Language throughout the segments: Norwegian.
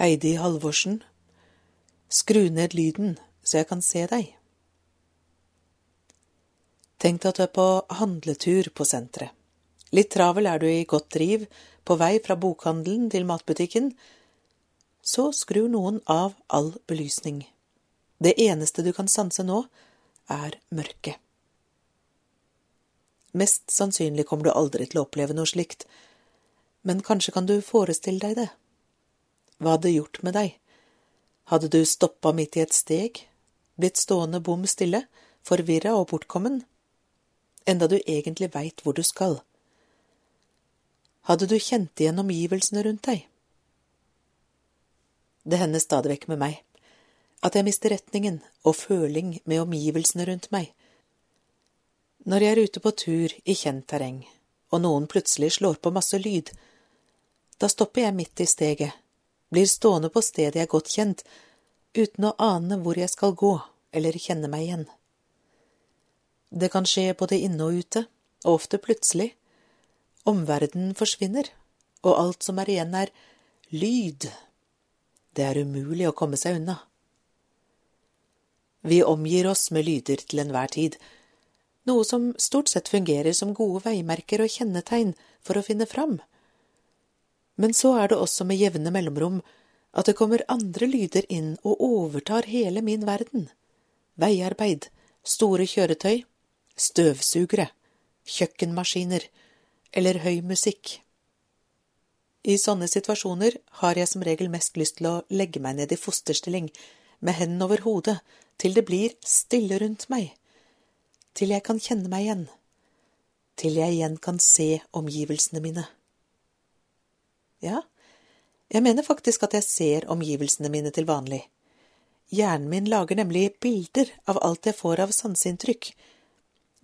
Heidi Halvorsen, skru ned lyden så jeg kan se deg. Tenk deg at du er på handletur på senteret. Litt travel er du i godt driv, på vei fra bokhandelen til matbutikken. Så skrur noen av all belysning. Det eneste du kan sanse nå, er mørket. Mest sannsynlig kommer du aldri til å oppleve noe slikt, men kanskje kan du forestille deg det. Hva hadde gjort med deg? Hadde du stoppa midt i et steg, blitt stående bom stille, forvirra og bortkommen, enda du egentlig veit hvor du skal? Hadde du kjent igjen omgivelsene rundt deg? Det hender stadig vekk med meg at jeg mister retningen og føling med omgivelsene rundt meg. Når jeg er ute på tur i kjent terreng, og noen plutselig slår på masse lyd, da stopper jeg midt i steget, blir stående på stedet jeg er godt kjent, uten å ane hvor jeg skal gå eller kjenne meg igjen. Det kan skje både inne og ute, og ofte plutselig. Omverdenen forsvinner, og alt som er igjen, er lyd. Det er umulig å komme seg unna. Vi omgir oss med lyder til enhver tid, noe som stort sett fungerer som gode veimerker og kjennetegn for å finne fram. Men så er det også med jevne mellomrom at det kommer andre lyder inn og overtar hele min verden. Veiarbeid, store kjøretøy, støvsugere, kjøkkenmaskiner eller høy musikk. I sånne situasjoner har jeg som regel mest lyst til å legge meg ned i fosterstilling, med hendene over hodet, til det blir stille rundt meg, til jeg kan kjenne meg igjen, til jeg igjen kan se omgivelsene mine. Ja, jeg mener faktisk at jeg ser omgivelsene mine til vanlig. Hjernen min lager nemlig bilder av alt jeg får av sanseinntrykk.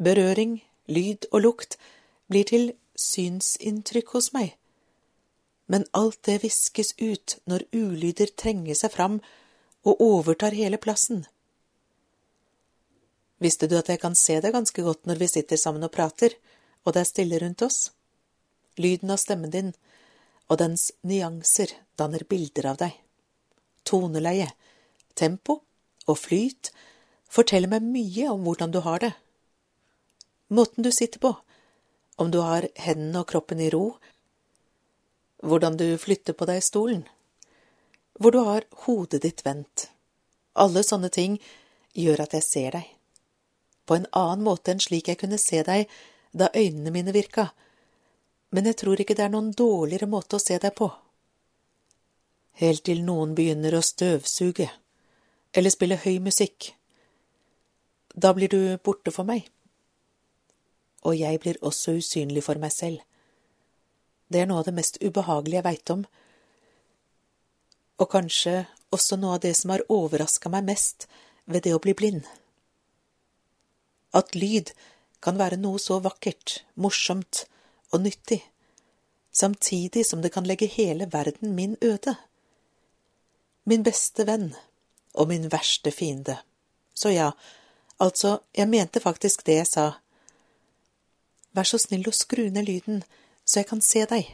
Berøring, lyd og lukt blir til synsinntrykk hos meg. Men alt det viskes ut når ulyder trenger seg fram og overtar hele plassen. Visste du at jeg kan se deg ganske godt når vi sitter sammen og prater, og det er stille rundt oss? Lyden av stemmen din og dens nyanser danner bilder av deg. Toneleie, tempo og flyt forteller meg mye om hvordan du har det. Måten du sitter på, om du har hendene og kroppen i ro, hvordan du flytter på deg i stolen, hvor du har hodet ditt vendt. Alle sånne ting gjør at jeg ser deg. På en annen måte enn slik jeg kunne se deg da øynene mine virka, men jeg tror ikke det er noen dårligere måte å se deg på. Helt til noen begynner å støvsuge eller spille høy musikk. Da blir du borte for meg. Og jeg blir også usynlig for meg selv. Det er noe av det mest ubehagelige jeg veit om, og kanskje også noe av det som har overraska meg mest ved det å bli blind. At lyd kan være noe så vakkert, morsomt og nyttig, samtidig som det kan legge hele verden min øde. Min beste venn og min verste fiende. Så ja, altså, jeg mente faktisk det jeg sa. Vær så snill å skru ned lyden, så jeg kan se deg.